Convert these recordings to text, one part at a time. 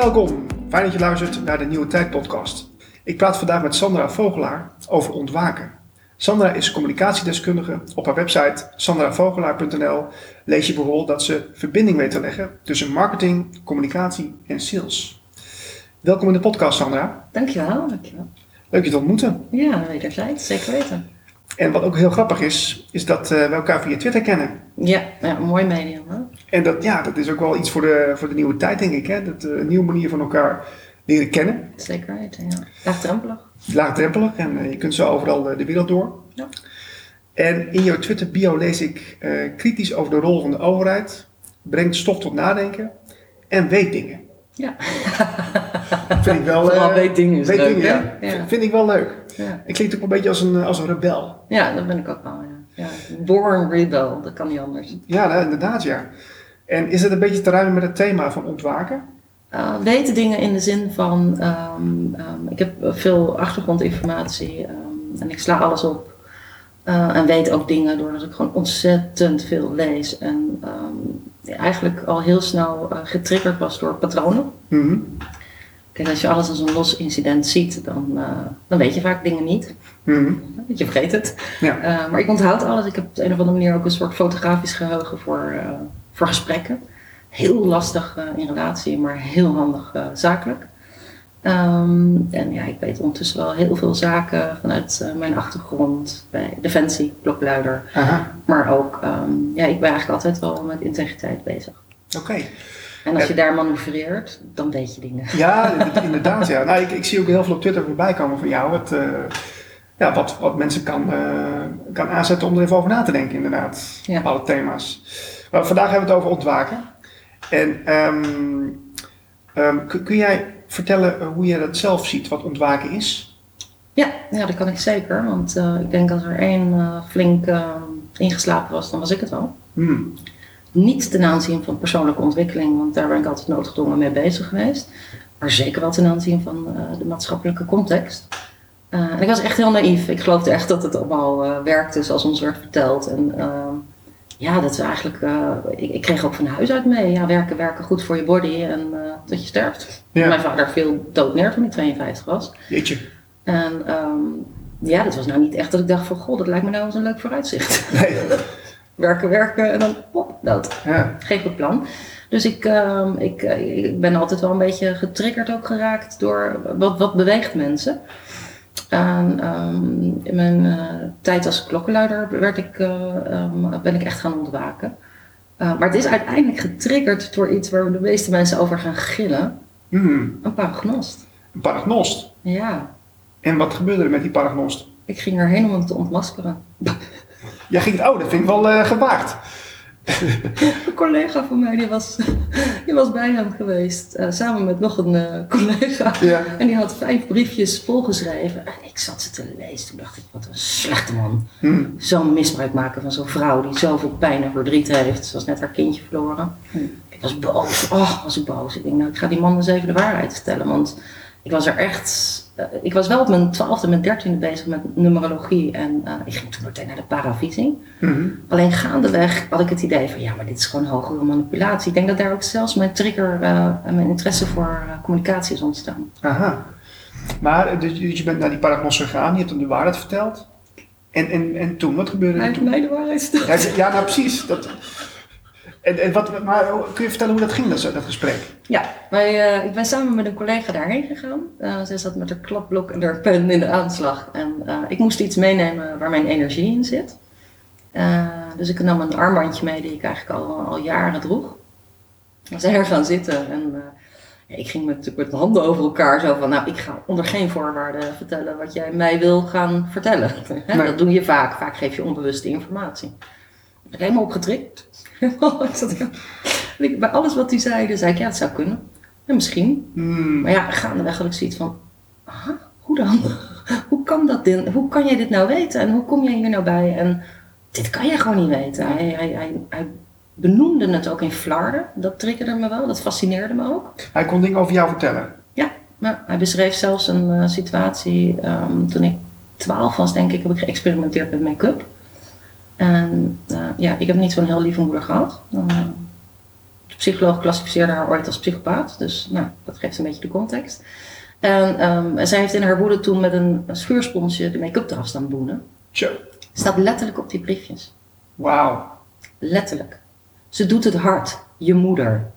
Welkom. Fijn dat je luistert naar de Nieuwe Tijd podcast. Ik praat vandaag met Sandra Vogelaar over ontwaken. Sandra is communicatiedeskundige. Op haar website sandravogelaar.nl lees je bijvoorbeeld dat ze verbinding weet te leggen tussen marketing, communicatie en sales. Welkom in de podcast, Sandra. Dankjewel, dankjewel. Leuk je te ontmoeten. Ja, wederzijds, zeker weten. En wat ook heel grappig is, is dat eh, we elkaar via Twitter kennen. Ja, ja een mooi medium. Hè? En dat, ja, dat is ook wel iets voor de, voor de nieuwe tijd, denk ik. Hè? Dat, eh, een nieuwe manier van elkaar leren kennen. Zeker weten, ja. Laagdrempelig. Laagdrempelig en eh, je kunt zo overal eh, de wereld door. Ja. En in jouw Twitter bio lees ik kritisch over de rol van de overheid, brengt stof tot nadenken en weet dingen. Ja. Vind ik wel. Vooral weet dingen is weet leuk, dingen, ja. Ja. Vind ik wel leuk. Ja. Ik klinkt ook een beetje als een, als een rebel. ja, dat ben ik ook wel, ja. ja. Born rebel, dat kan niet anders. Ja, nou, inderdaad, ja. En is het een beetje te ruimen met het thema van ontwaken? Uh, weten dingen in de zin van, ehm, ehm, ik heb veel achtergrondinformatie ehm, en ik sla alles op. Uh, en weet ook dingen doordat ik gewoon ontzettend veel lees. En eigenlijk al heel snel uh, getriggerd was door patronen. Mhm. Kijk, als je alles als een los incident ziet, dan, dan weet je vaak dingen niet. Mhm. Je vergeet het. Ja. Maar ik onthoud alles. Ik heb op de een of andere manier ook een soort fotografisch geheugen voor, voor gesprekken. Heel lastig uh, in relatie, maar heel handig zakelijk. Um, en ja, ik weet ondertussen wel heel veel zaken vanuit mijn achtergrond bij Defensie, klokluider. Aha. Maar ook, um, ja, ik ben eigenlijk altijd wel met integriteit bezig. Oké. Okay. En als je daar manoeuvreert, dan weet je dingen. Ja, inderdaad. Ja. Nou, ik, ik zie ook heel veel op Twitter voorbij komen van jou. Wat, uh, ja, wat, wat mensen kan, uh, kan aanzetten om er even over na te denken, inderdaad. Ja. Alle thema's. Maar vandaag hebben we het over ontwaken. En um, um, kun, kun, jij vertellen hoe je dat zelf ziet, wat ontwaken is? Ja, ja dat kan ik zeker. Want uh, ik denk als er één uh, flink ingeslapen was, dan was ik het wel. Hmm. Niet ten aanzien van persoonlijke ontwikkeling, want daar ben ik altijd noodgedwongen mee bezig geweest. Maar zeker wel ten aanzien van uh, de maatschappelijke context. Uh, en ik was echt heel naïef. Ik geloofde echt dat het allemaal uh, werkte zoals ons werd verteld. En ehm, ja, dat we eigenlijk. Ik, ik, kreeg ook van huis uit mee. Ja, werken, werken goed voor je body en tot je sterft. Ja. Mijn vader viel dood neer toen hij 52 was. Jeetje. En um, ja, dat was nou niet echt dat ik dacht van, goh, dat lijkt me nou eens een leuk vooruitzicht. Nee. werken, werken en dan pop, dood. Ja. Geen goed plan. Dus ik, uh, ik, ik ben altijd wel een beetje getriggerd ook geraakt door wat, wat beweegt mensen. En um, in mijn uh, tijd als klokkenluider werd ik, uh, um, ben ik echt gaan ontwaken. Uh, maar het is uiteindelijk getriggerd door iets waar de meeste mensen over gaan gillen. Hmm. Een paragnost. Een paragnost? Ja. En wat gebeurde er met die paragnost? Ik ging erheen om hem te ontmaskeren. Jij ging, oh, dat vind ik wel gewaagd. Een collega van mij die was, die was bij hem geweest, uh, samen met nog een uh, collega. Ja. En die had vijf briefjes volgeschreven. En ik zat ze te lezen. Toen dacht ik, wat een slechte man. Hmm. Zo'n misbruik maken van zo'n vrouw die zoveel pijn en verdriet heeft. Ze was net haar kindje verloren. Hmm. Ik was boos. Oh, was ik boos. Ik denk, nou, ik ga die man eens even de waarheid vertellen. Want ik was er echt ik was wel op mijn twaalfde, mijn dertiende bezig met numerologie en uh, ik ging toen meteen naar de paravisie. Mm -hmm. Alleen gaandeweg had ik het idee van ja, maar dit is gewoon hogere manipulatie. Ik denk dat daar ook zelfs mijn trigger uh, en mijn interesse voor communicatie is ontstaan. Aha. Maar dus, dus je bent naar die paragnos gegaan, je hebt hem de waarheid verteld. En, en, en toen, wat gebeurde er Hij toen? mij de waarheid verteld. Ja nou precies. Dat, en, en wat, maar kun je vertellen hoe dat ging, dat, dat gesprek? Ja, wij, uh, ik ben samen met een collega daarheen gegaan. Uh, zij zat met haar klapblok en haar pen in de aanslag. En uh, ik moest iets meenemen waar mijn energie in zit. dus ik nam een armbandje mee die ik eigenlijk al, al jaren droeg. We zijn er gaan zitten en ja, ik ging met, met mijn handen over elkaar zo van... Nou, ik ga onder geen voorwaarden vertellen wat jij mij wil gaan vertellen. Nee. Dat doe je vaak. Vaak geef je onbewuste informatie. Helemaal opgetrikt. Bij alles wat hij zei, zei ik, ja, dat zou kunnen. Ja, misschien. Mm. Maar ja, gaandeweg had ik zoiets van, aha, hoe dan? hoe kan dat din? Hoe kan jij dit nou weten? En hoe kom jij hier nou bij? En dit kan jij gewoon niet weten. Hij, hij, hij, hij benoemde het ook in Flarden. Dat triggerde me wel, dat fascineerde me ook. Hij kon dingen over jou vertellen? Ja, maar hij beschreef zelfs een uh, situatie um, toen ik 12 was, denk ik, heb ik geëxperimenteerd met make-up. En uh, ja, ik heb niet zo'n heel lieve moeder gehad. Uh, psycholoog klassificeerde haar ooit als psychopaat. Dus nou, dat geeft een beetje de context. En ehm, zij heeft in haar woede toen met een, schuursponsje de make-up eraf staan boenen. Zo. Staat letterlijk op die briefjes. Wauw. Letterlijk. Ze doet het hard. Je moeder.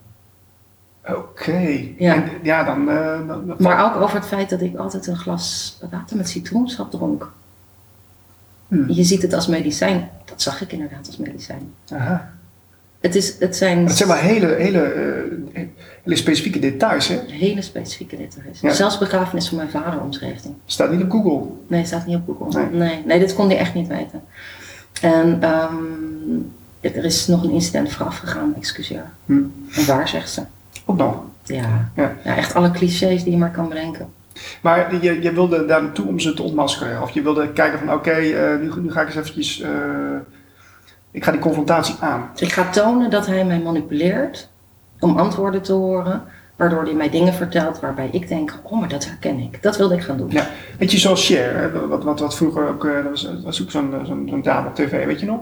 Oké. Ja. En, ja, dan... eh, dan, dan- Maar ook over het feit dat ik altijd een glas water met citroensap dronk. Hmm. Je ziet het als medicijn. Dat zag ik inderdaad als medicijn. Aha. Het, is, het zijn Het zijn wel hele, hele, eh, hele specifieke details, hè? hele specifieke details. Ja. Zelfs begrafenis van mijn vader omschreef hij. Staat niet op Google. Nee, staat niet op Google. Nee. Nee, nee, dit kon hij echt niet weten. En ehm, er is nog een incident vooraf gegaan, excuseer. Hm. En waar zegt ze? Ook nog. Ja. Ja. ja, echt alle clichés die je maar kan bedenken. Maar je, je wilde daar naartoe om ze te ontmaskeren. Of je wilde kijken van oké, eh, nu, nu ga ik eens eventjes... eh, ik ga die confrontatie aan. Ik ga tonen dat hij mij manipuleert om antwoorden te horen, waardoor hij mij dingen vertelt waarbij ik denk, oh, maar dat herken ik. Dat wilde ik gaan doen. Ja. Weet je, zoals Cher, hè, wat, wat, wat vroeger ook... eh, dat was, was ook zo'n zo'n zo'n dame op tv, weet je nog?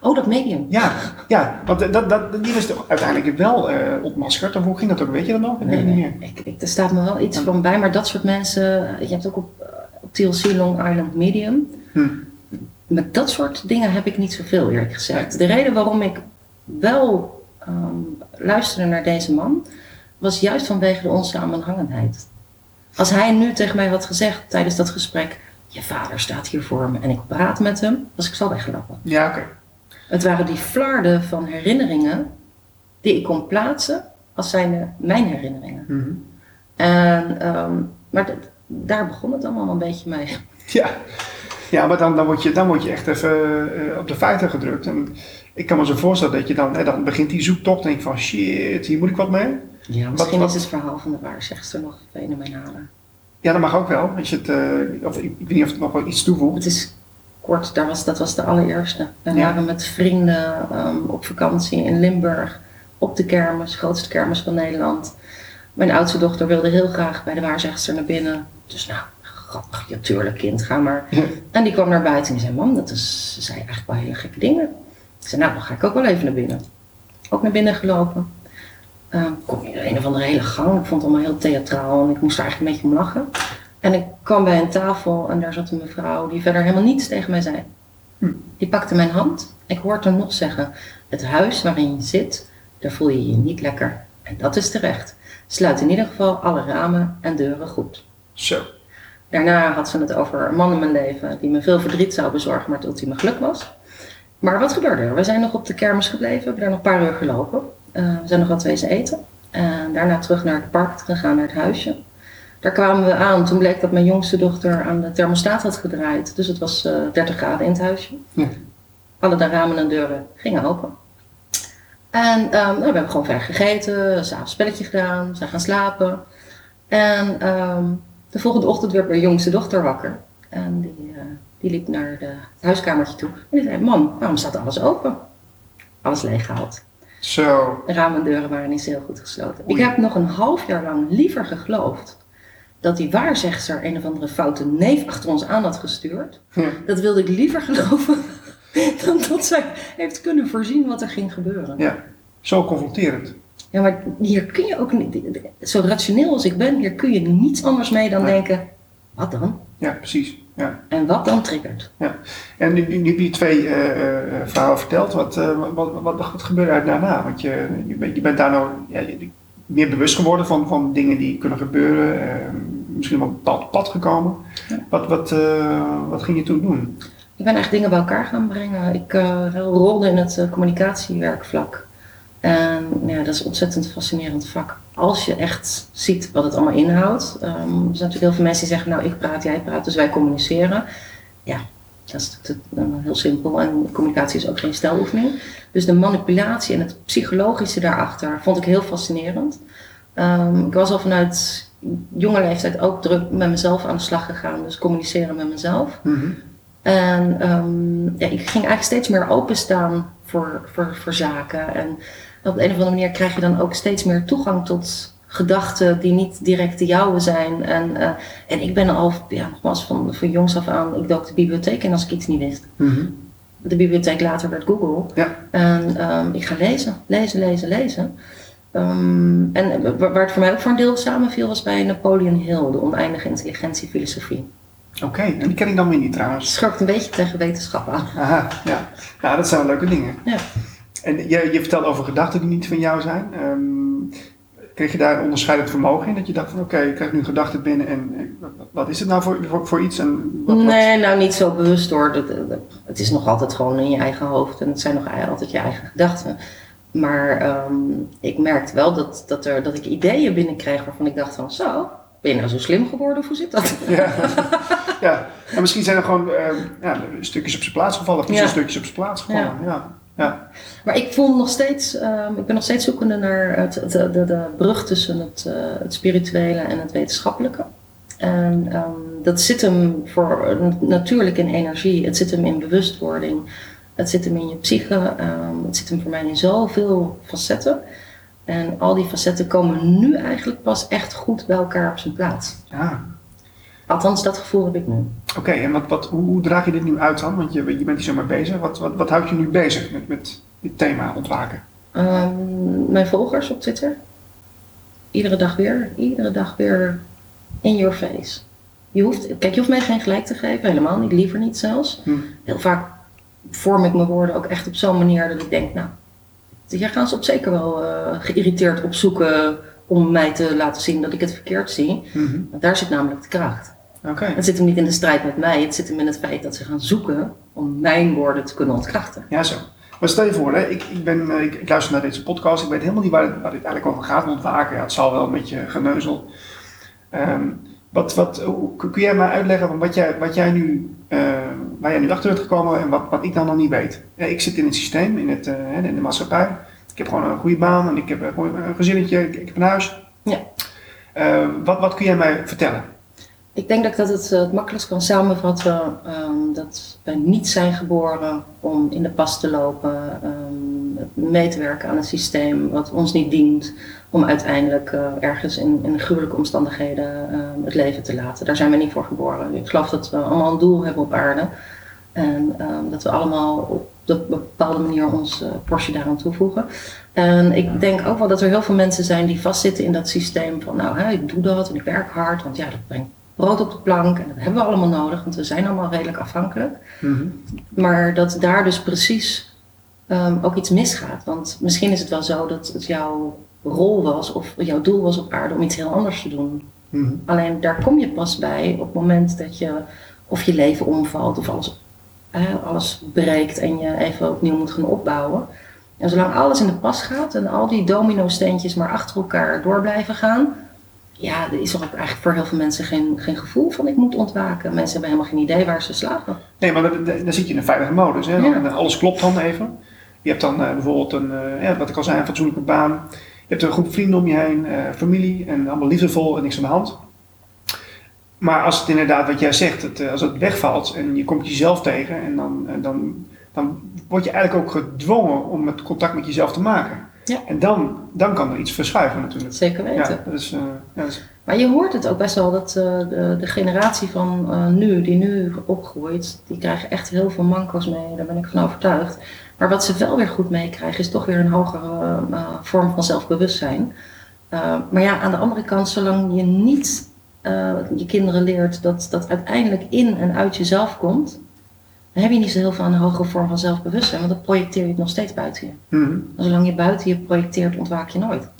Oh, dat medium. Ja, ja want dat, dat, die was toch uiteindelijk wel eh ontmaskerd. Of hoe ging dat ook? Weet je dat nog? Ik weet Nee, het niet nee. meer. Ik, ik, er staat me wel iets van bij, maar dat soort mensen, je hebt ook op, op TLC Long Island Medium. Hm. Met dat soort dingen heb ik niet zoveel, eerlijk gezegd. De reden waarom ik wel ehm, luisterde naar deze man, was juist vanwege de onsamenhangenheid. Als hij nu tegen mij had gezegd tijdens dat gesprek, je vader staat hier voor me en ik praat met hem, was ik zo weggelopen. Ja, oké. Het waren die flarden van herinneringen die ik kon plaatsen als zijnde mijn herinneringen. Mhm. En, ehm, maar daar begon het allemaal een beetje mee. Ja, ja maar dan, dan, word je, dan word je echt even eh, op de feiten gedrukt. En ik kan me zo voorstellen dat je dan, hè, dan begint die zoektocht en denk van shit, hier moet ik wat mee. Ja, misschien wat- is het verhaal van de waarzegster nog fenomenaler. Ja, dat mag ook wel. Als je het, eh, of, ik, ik weet niet of het nog wel iets toevoegt. Het is kort, daar was, dat was de allereerste. We Ja. waren met vrienden ehm, op vakantie in Limburg. Op de kermis, grootste kermis van Nederland. Mijn oudste dochter wilde heel graag bij de waarzegster naar binnen. Dus nou, grappig, ja tuurlijk kind, ga maar. Ja. En die kwam naar buiten en zei, mam, dat is, ze zei eigenlijk wel hele gekke dingen. Ik zei, nou, dan ga ik ook wel even naar binnen. Ook naar binnen gelopen. Ehm kom je in een of andere hele gang. Ik vond het allemaal heel theatraal en ik moest er eigenlijk een beetje om lachen. En ik kwam bij een tafel en daar zat een mevrouw die verder helemaal niets tegen mij zei. Hm. Die pakte mijn hand. Ik hoorde haar nog zeggen, het huis waarin je zit, daar voel je je niet lekker. En dat is terecht. Sluit in ieder geval alle ramen en deuren goed. Zo. Daarna had ze het over een man in mijn leven die me veel verdriet zou bezorgen, maar het ultieme geluk was. Maar wat gebeurde er? We zijn nog op de kermis gebleven, we hebben daar nog een paar uur gelopen. Eh, we zijn nog wat wezen eten. En daarna terug naar het park gegaan, naar het huisje. Daar kwamen we aan. Toen bleek dat mijn jongste dochter aan de thermostaat had gedraaid. Dus het was eh 30 graden in het huisje. Ja. Alle de ramen en deuren gingen open. En ehm, nou, we hebben gewoon ver gegeten, s'avonds spelletje gedaan, zijn gaan slapen. En ehm, de volgende ochtend werd mijn jongste dochter wakker. En die, eh, die liep naar de, het huiskamertje toe. En die zei, mam, waarom staat alles open? Alles leeggehaald. Zo. Ramen en deuren waren niet zo heel goed gesloten. Oei. Ik heb nog een half jaar lang liever geloofd dat die waarzegster een of andere foute neef achter ons aan had gestuurd. Ja. Dat wilde ik liever geloven dan dat zij heeft kunnen voorzien wat er ging gebeuren. ja. Zo confronterend. Ja, maar hier kun je ook niet, zo rationeel als ik ben, hier kun je niets anders mee dan Nee. denken, wat dan? Ja, precies. Ja. En wat dan triggert? En nu, nu, nu heb je twee eh, verhalen verteld. Wat, wat, wat, wat, wat gebeurde er daarna? Want je, je, bent, je bent daar nou ja, je- meer bewust geworden van, van dingen die kunnen gebeuren. eh, misschien wel bepaald pad gekomen. Ja. Wat, wat, eh, wat ging je toen doen? Ik ben echt dingen bij elkaar gaan brengen. Ik eh, rolde in het communicatiewerkvlak. En ja, dat is een ontzettend fascinerend vak. Als je echt ziet wat het allemaal inhoudt. Ehm, er zijn natuurlijk heel veel mensen die zeggen, nou ik praat, jij praat, dus wij communiceren. Ja, dat is te- dan heel simpel. En communicatie is ook geen steloefening. Dus de manipulatie en het psychologische daarachter vond ik heel fascinerend. Ehm, ik was al vanuit jonge leeftijd ook druk met mezelf aan de slag gegaan. Dus communiceren met mezelf. Mhm. En ehm, ja, ik ging eigenlijk steeds meer openstaan voor, voor, voor zaken. En op de een of andere manier krijg je dan ook steeds meer toegang tot gedachten die niet direct de jouwe zijn. En, eh, en ik ben al, ja, nogmaals, van, van jongs af aan, ik dook de bibliotheek in als ik iets niet wist. Mhm. de bibliotheek later werd Google. Ja. En ehm, ik ga lezen, lezen, lezen, lezen. Ehm, en wa- waar het voor mij ook voor een deel samenviel was bij Napoleon Hill, de oneindige intelligentiefilosofie. Oké, en die ken ik dan weer niet trouwens. schrokt een beetje tegen wetenschap aan. Aha, ja. ja, dat zijn leuke dingen. Ja. En je, je vertelt over gedachten die niet van jou zijn. Ehm, kreeg je daar onderscheidend vermogen in? Dat je dacht van oké, ik krijg nu gedachten binnen en eh, wat, is het nou voor, voor, voor iets? En wat, wat- Nee, nou niet zo bewust hoor. Dat, dat- het is nog altijd gewoon in je eigen hoofd en het zijn nog altijd je eigen gedachten. Maar ehm, ik merkte wel dat, dat, er, dat ik ideeën binnenkreeg waarvan ik dacht van zo, ben je nou zo slim geworden of hoe zit dat? Ja. ja, en misschien zijn er gewoon eh, ja, stukjes op zijn plaats gevallen, of Ja. stukjes op zijn plaats gevallen. Ja. Ja. Maar ik voel nog steeds, ehm, ik ben nog steeds zoekende naar het, het- de, de, brug tussen het, eh, het spirituele en het wetenschappelijke. En ehm, dat zit hem voor, natuurlijk in energie, het zit hem in bewustwording, het zit hem in je psyche, ehm, het zit hem voor mij in zoveel facetten. En al die facetten komen nu eigenlijk pas echt goed bij elkaar op zijn plaats. ja. Althans, dat gevoel heb ik nu. Oké, en wat, wat, hoe, hoe draag je dit nu uit dan? Want je, je bent hier zomaar bezig. Wat, wat, wat houdt je nu bezig met, met dit thema ontwaken? Ehm, mijn volgers op Twitter. Iedere dag weer. Iedere dag weer in your face. Je hoeft, kijk, je hoeft mij geen gelijk te geven. Helemaal niet. Liever niet zelfs. Hm. Heel vaak vorm ik mijn woorden ook echt op zo'n manier dat ik denk, nou, hier gaan ze op zeker wel eh, geïrriteerd opzoeken om mij te laten zien dat ik het verkeerd zie. Mhm. Daar zit namelijk de kracht. Oké. Het zit hem niet in de strijd met mij. Het zit hem in het feit dat ze gaan zoeken om mijn woorden te kunnen ontkrachten. Ja, zo. Maar stel je voor, hè, ik, ik, ben, eh, ik, ik luister naar deze podcast. Ik weet helemaal niet waar, waar dit eigenlijk over gaat ontwaken. Ja, het zal wel een beetje geneuzel. Ehm, wat, wat, hoe- kun jij mij uitleggen van wat jij, wat jij nu, eh, waar jij nu achter bent gekomen en wat, wat ik dan nog niet weet? Ja, ik zit in het systeem, in, het, eh, in de maatschappij. Ik heb gewoon een goede baan en ik heb een gezinnetje, ik, ik heb een huis. Ja. Wat, wat kun jij mij vertellen? Ik denk dat dat het eh, het makkelijkst kan samenvatten ehm, dat wij niet zijn geboren om in de pas te lopen, ehm, mee te werken aan een systeem wat ons niet dient, om uiteindelijk eh, ergens in, in gruwelijke omstandigheden ehm, het leven te laten. Daar zijn we niet voor geboren. Ik geloof dat we allemaal een doel hebben op aarde en dat we allemaal op de bepaalde manier ons eh, portie daaraan toevoegen. En ik denk ook wel dat er heel veel mensen zijn die vastzitten in dat systeem van nou, hè, ik doe dat en ik werk hard, want ja, dat brengt brood op de plank en dat hebben we allemaal nodig, want we zijn allemaal redelijk afhankelijk. Mhm. Maar dat daar dus precies ehm, ook iets misgaat. Want misschien is het wel zo dat het jouw rol was of jouw doel was op aarde om iets heel anders te doen. Mhm. Alleen daar kom je pas bij op het moment dat je of je leven omvalt of alles, eh, alles breekt en je even opnieuw moet gaan opbouwen. En zolang alles in de pas gaat en al die domino-steentjes maar achter elkaar door blijven gaan, ja, er is ook eigenlijk voor heel veel mensen geen, geen gevoel van ik moet ontwaken. Mensen hebben helemaal geen idee waar ze slapen. Nee, maar dan, dan zit je in een veilige modus. Hè? Ja. Dan- alles klopt dan even. Je hebt dan eh, bijvoorbeeld een, eh, ja, wat ik al zei, een fatsoenlijke baan. Je hebt een groep vrienden om je heen, eh, familie en allemaal liefdevol en niks aan de hand. Maar als het inderdaad, wat jij zegt, het, als het wegvalt en je komt jezelf tegen, en dan, dan, dan word je eigenlijk ook gedwongen om het contact met jezelf te maken. Ja. En dan, dan kan er iets verschuiven natuurlijk. Zeker weten. Ja, eh, ja, dat is- Maar je hoort het ook best wel dat eh, de, de generatie van eh, nu, die nu opgroeit, die krijgen echt heel veel manco's mee. Daar ben ik van overtuigd. Maar wat ze wel weer goed meekrijgen, is toch weer een hogere vorm van zelfbewustzijn. Maar ja, aan de andere kant, zolang je niet je kinderen leert dat dat uiteindelijk in en uit jezelf komt, dan heb je niet zo heel veel aan een hogere vorm van zelfbewustzijn, want dan projecteer je het nog steeds buiten je. Mhm. Zolang je buiten je projecteert, ontwaak je nooit.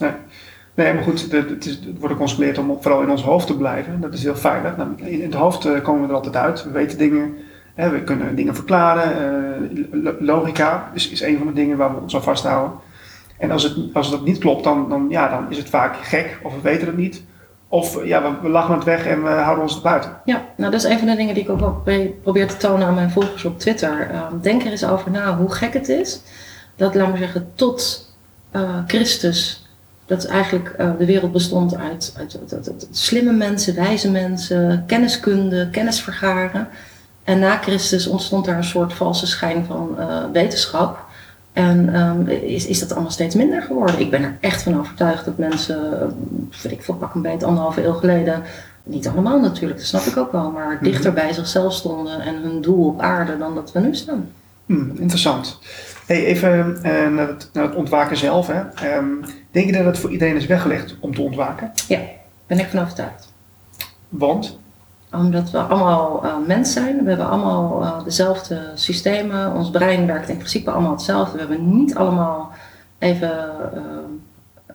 Nee, maar goed, het, is, het wordt ook ons geleerd om vooral in ons hoofd te blijven. Dat is heel veilig. Nou, in het hoofd eh, komen we er altijd uit. We weten dingen. Hè, we kunnen dingen verklaren. eh, lo- logica is, is een van de dingen waar we ons aan vasthouden. En als het, als het niet klopt, dan, dan, ja, dan is het vaak gek. Of we weten het niet. Of ja, we, lachen het weg en we houden ons buiten. Ja, nou dat is een van de dingen die ik ook probeer te tonen aan mijn volgers op Twitter. Ehm, denk er eens over na hoe gek het is dat, laten we zeggen, tot eh, Christus, dat eigenlijk eh, de wereld bestond uit- uit slimme mensen, wijze mensen, kenniskunde, kennis vergaren. En na Christus ontstond daar een soort valse schijn van eh, wetenschap. En ehm, is, is dat allemaal steeds minder geworden. Ik ben er echt van overtuigd dat mensen, eh, weet ik veel, pak een beet anderhalve eeuw geleden, niet allemaal natuurlijk, dat snap ik ook wel, maar dichter bij zichzelf stonden en hun doel op aarde dan dat we nu staan. Hmm, interessant. Hey, even eh, naar, het, naar het ontwaken zelf. Hè. Ehm, denk je dat het voor iedereen is weggelegd om te ontwaken? Ben ik van overtuigd. Want? Omdat we allemaal eh, mens zijn. We hebben allemaal eh, dezelfde systemen. Ons brein werkt in principe allemaal hetzelfde. We hebben niet allemaal even eh,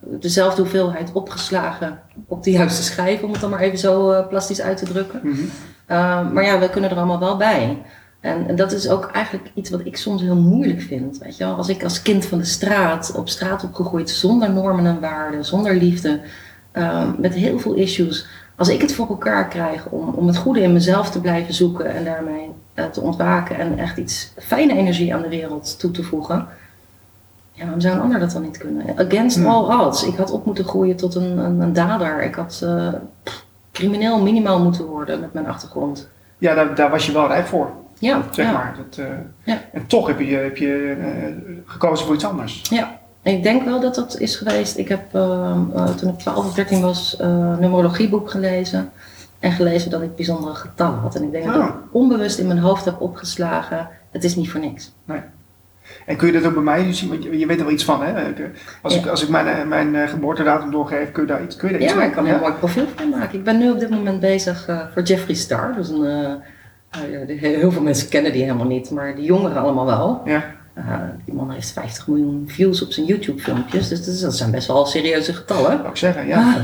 dezelfde hoeveelheid opgeslagen op de juiste schijf. Om het dan maar even zo plastisch uit te drukken. Mhm. Uh, maar ja, we kunnen er allemaal wel bij. En, en dat is ook eigenlijk iets wat ik soms heel moeilijk vind. Weet je wel? Als ik als kind van de straat, op straat opgegroeid, zonder normen en waarden, zonder liefde, uh, met heel veel issues. Als ik het voor elkaar krijg om, om het goede in mezelf te blijven zoeken en daarmee uh, te ontwaken en echt iets fijne energie aan de wereld toe te voegen. Ja, waarom zou een ander dat dan niet kunnen? Against Hmm. all odds. Ik had op moeten groeien tot een, een, een dader. Ik had uh, crimineel minimaal moeten worden met mijn achtergrond. Ja, daar, daar was je wel rijp voor, Ja, zeg ja. maar. Dat, eh, Ja. En toch heb je, heb je eh, gekozen voor iets anders. Ja, ik denk wel dat dat is geweest. Ik heb uh, uh, toen ik 12 of 13 was, een numerologieboek gelezen. En gelezen dat ik bijzondere getallen had. En ik denk dat Ah. ik onbewust in mijn hoofd heb opgeslagen. Het is niet voor niks. En kun je dat ook bij mij zien? Want je, weet er wel iets van, hè? Ik, Als, Ja. ik, als ik mijn, eh, mijn eh, geboortedatum doorgeef, kun je daar iets, kun je daar iets Ja, mee? ik kan er een mooi profiel van maken. Ik ben nu op dit moment bezig uh, voor Jeffree Star. Dus een, uh, uh, heel veel mensen kennen die helemaal niet, maar de jongeren allemaal wel. Ja. Uh, die man heeft 50 miljoen views op zijn YouTube-filmpjes. Dus dat is- dat zijn best wel serieuze getallen. Wou ik zeggen, ja.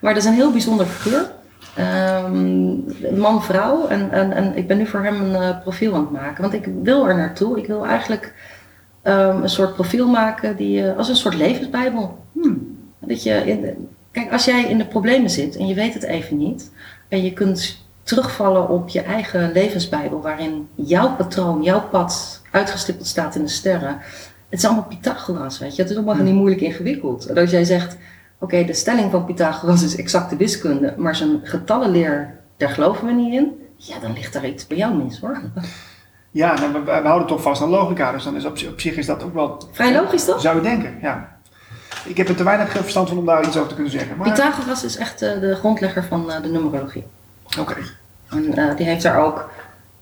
Maar dat is een heel bijzonder figuur. Ehm, Man-vrouw. En, en, en ik ben nu voor hem een eh, profiel aan het maken. Want ik wil er naartoe. Ik wil eigenlijk ehm, een soort profiel maken die, eh, als een soort levensbijbel. Hmm. Dat je in de- kijk, als jij in de problemen zit en je weet het even niet. En je kunt terugvallen op je eigen levensbijbel. Waarin jouw patroon, jouw pad uitgestippeld staat in de sterren. Het is allemaal Pythagoras, weet je. Het is allemaal niet moeilijk ingewikkeld. En als jij zegt, oké, de stelling van Pythagoras is exacte wiskunde. Maar zijn getallenleer, daar geloven we niet in. Ja, dan ligt daar iets bij jou mis hoor. Ja, nou, we, we houden toch vast aan logica, dus dan is op, op zich is dat ook wel... Vrij logisch toch? Zou je denken, ja. Ik heb er te weinig verstand van om daar iets over te kunnen zeggen. Maar, Pythagoras is echt eh, de grondlegger van eh, de numerologie. Oké. En eh, die heeft daar ook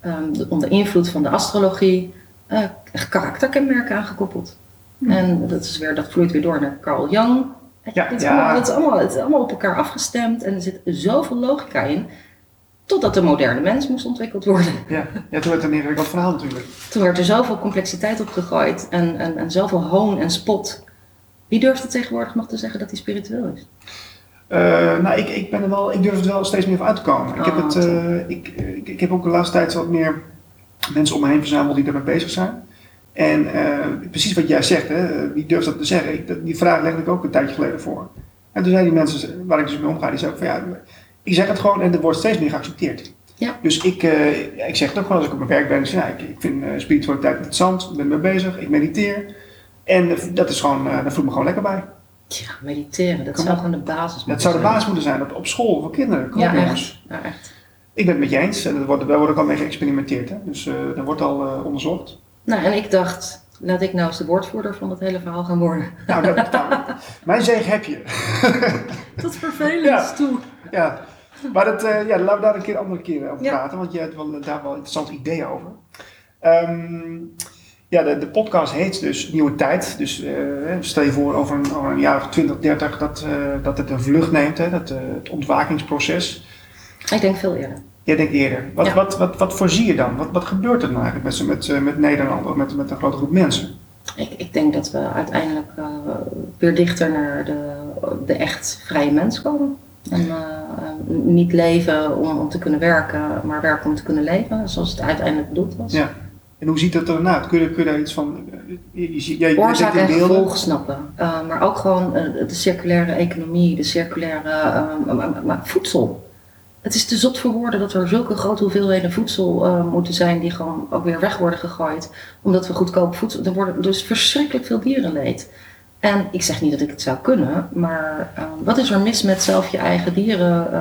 ehm, de- onder invloed van de astrologie eh, karakterkenmerken aan gekoppeld. Hmm. En dat, is weer, dat vloeit weer door naar Carl Jung. Ja, het, is ja. allemaal, het, is allemaal, het is allemaal op elkaar afgestemd en er zit zoveel logica in. Totdat de moderne mens moest ontwikkeld worden. Ja. ja, toen werd het een ingewikkeld verhaal natuurlijk. Toen werd er zoveel complexiteit op gegooid en, en, en zoveel hoon en spot. Wie durft het tegenwoordig nog te zeggen dat hij spiritueel is? Eh, nou, ik, ik, ben er wel, ik durf er wel steeds meer van uit te komen. Ik, heb Oh, het, eh, ik, ik, ik heb ook de laatste tijd wat meer mensen om me heen verzameld die daarmee bezig zijn. En eh, precies wat jij zegt, hè, wie durft dat te zeggen? Ik, die vraag legde ik ook een tijdje geleden voor. En toen zeiden die mensen waar ik dus mee omga, die zeiden van ja, ik zeg het gewoon en het wordt steeds meer geaccepteerd. Ja. Dus ik, eh, ja, ik zeg het ook gewoon als ik op mijn werk ben. Dus ja, ik, ik vind eh, spiritualiteit interessant, ik ben ermee bezig, ik mediteer. En eh, dat is gewoon, eh daar voel ik me gewoon lekker bij. Tja, mediteren, dat Kom zou op. gewoon de basis moeten Dat zou de zijn. basis moeten zijn op, op school voor kinderen. Kom Ja, echt. Ja, echt. Ik ben het met je eens. En er wordt, daar wordt ook al mee geëxperimenteerd. Hè? Dus daar wordt al eh, onderzocht. Nou, en ik dacht, laat ik nou eens de woordvoerder van dat hele verhaal gaan worden. Nou, dat, nou, mijn zegen heb je. Tot vervelend Ja. toe. ja. Maar dat, eh, ja, laten we daar een keer andere keer over Ja. praten. Want je hebt wel, daar wel interessante ideeën over. Ehm, ja, de, de podcast heet dus Nieuwe Tijd. Dus stel je voor over een, over een jaar of 20, 30 dat, dat het een vlucht neemt. Hè? Dat, het ontwakingsproces. Ik denk veel eerder. Jij denkt eerder. Wat, Ja. wat, wat, wat voorzie je dan? Wat, wat gebeurt er dan eigenlijk met, met, eh, met Nederland of met, met een grote groep mensen? Ik, ik denk dat we uiteindelijk eh, weer dichter naar de, de echt vrije mens komen. En eh, niet leven om, om te kunnen werken, maar werken om te kunnen leven, zoals het uiteindelijk bedoeld was. Ja. En hoe ziet dat er nou uit? Kun je, kun je daar iets van... Je, je, Oorzaak en gevolg snappen. Uh, maar ook gewoon de circulaire economie, de circulaire voedsel. Het is te zot voor woorden dat er zulke grote hoeveelheden voedsel uh, moeten zijn die gewoon ook weer weg worden gegooid. Omdat we goedkoop voedsel. Er worden dus verschrikkelijk veel dierenleed. En ik zeg niet dat ik het zou kunnen, maar uh, wat is er mis met zelf je eigen dieren uh,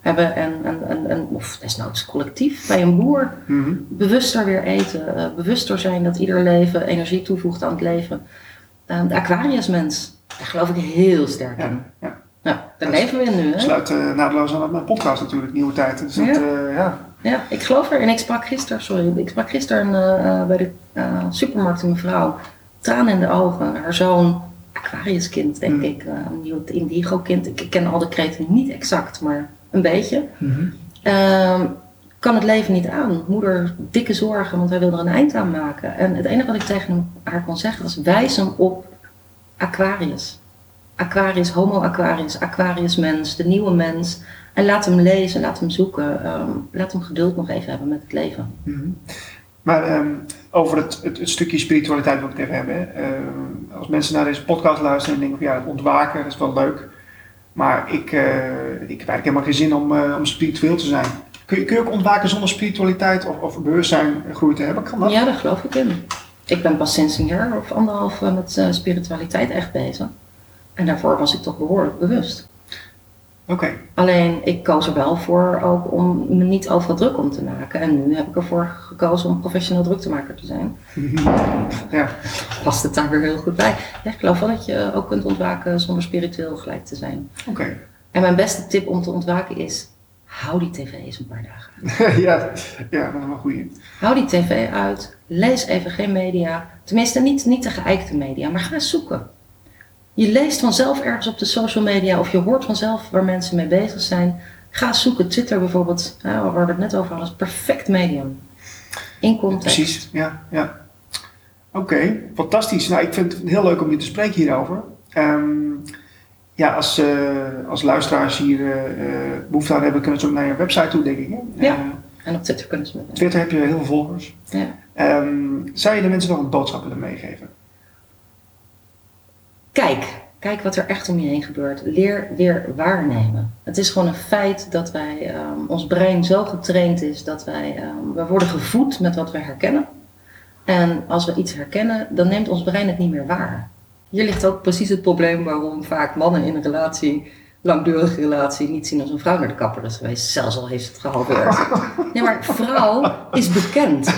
hebben en, en, en, en of desnoods collectief bij een boer Mm -hmm. bewuster weer eten, uh, bewuster zijn dat ieder leven energie toevoegt aan het leven. Uh, de Aquariusmens, daar geloof ik heel sterk ja, in. Ja. Nou, daar leven we in nu. Hè? sluit uh, naadloos aan mijn podcast natuurlijk, Nieuwe Tijd. Dus dat, ja. ja. Ja, ik geloof er. En ik sprak gisteren, sorry, ik sprak gisteren eh, bij de supermarkt een mevrouw. Tranen in de ogen. Haar zoon, Aquariuskind, denk Mm. ik. eh, een nieuw indigo-kind. Ik, ik ken al de kreten niet exact, maar een beetje. Mhm. Ehm, kan het leven niet aan. Moeder, dikke zorgen, want hij wil er een eind aan maken. En het enige wat ik tegen haar kon zeggen was: wijs hem op Aquarius. Aquarius, Homo Aquarius, Aquarius mens, de nieuwe mens. En laat hem lezen, laat hem zoeken. ehm, laat hem geduld nog even hebben met het leven. Mhm. Maar ehm, over het, het, het stukje spiritualiteit wil ik het even hebben. Ehm, als mensen naar deze podcast luisteren en denken van ja, het ontwaken, dat is wel leuk. Maar ik, eh, ik heb eigenlijk helemaal geen zin om, eh, om spiritueel te zijn. Kun je, kun je ook ontwaken zonder spiritualiteit of, of bewustzijn groei te hebben? Kan dat? Ja, daar geloof ik in. Ik ben pas sinds een jaar of anderhalf eh, met spiritualiteit echt bezig. En daarvoor was ik toch behoorlijk bewust. Oké. Alleen ik koos er wel voor ook om me niet overal druk om te maken. En nu heb ik ervoor gekozen om professioneel druktemaker te zijn. ja. Past het daar weer heel goed bij. Ja, ik geloof wel dat je ook kunt ontwaken zonder spiritueel gelijk te zijn. Oké. En mijn beste tip om te ontwaken is, hou die tv eens een paar dagen. ja, ja, dat is wel goeie. Hou die tv uit, lees even geen media. Tenminste, niet, niet de geëikte media, maar ga zoeken. Je leest vanzelf ergens op de social media of je hoort vanzelf waar mensen mee bezig zijn. Ga zoeken. Twitter bijvoorbeeld, hè, waar we het net over hadden, is perfect medium. In context. Precies, ja. ja. Oké, fantastisch. Nou, ik vind het heel leuk om je te spreken hierover. Ehm, ja, als, eh, als luisteraars hier eh, eh, behoefte aan hebben, kunnen ze ook naar je website toe, denk ik. Hè? Ja. En op Twitter kunnen ze met Twitter heb je heel veel volgers. Ja. Ehm, zou je de mensen nog een boodschap willen meegeven? Kijk, kijk wat er echt om je heen gebeurt. Leer weer waarnemen. Het is gewoon een feit dat wij, ehm, ons brein zo getraind is dat wij, ehm, we worden gevoed met wat we herkennen. En als we iets herkennen, dan neemt ons brein het niet meer waar. Hier ligt ook precies het probleem waarom vaak mannen in een relatie, langdurige relatie, niet zien als een vrouw naar de kapper is geweest. Zelfs al heeft het gehalveerd. Nee, maar vrouw is bekend.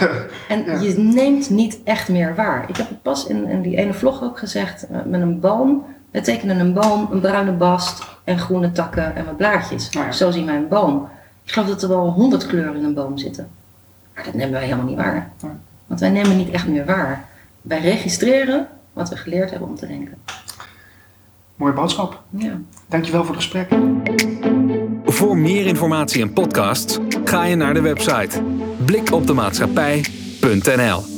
En Ja. je neemt niet echt meer waar. Ik heb het pas in, in die ene vlog ook gezegd eh, met een boom. We tekenen een boom, een bruine bast en groene takken en wat blaadjes. Ja. Zo zien wij een boom. Ik geloof dat er wel honderd kleuren in een boom zitten. Maar dat nemen wij helemaal niet waar. Want wij nemen niet echt meer waar. Wij registreren wat we geleerd hebben om te denken. Mooie boodschap. Ja. Dankjewel voor het gesprek. Voor meer informatie en podcasts ga je naar de website blikopdemaatschappij.nl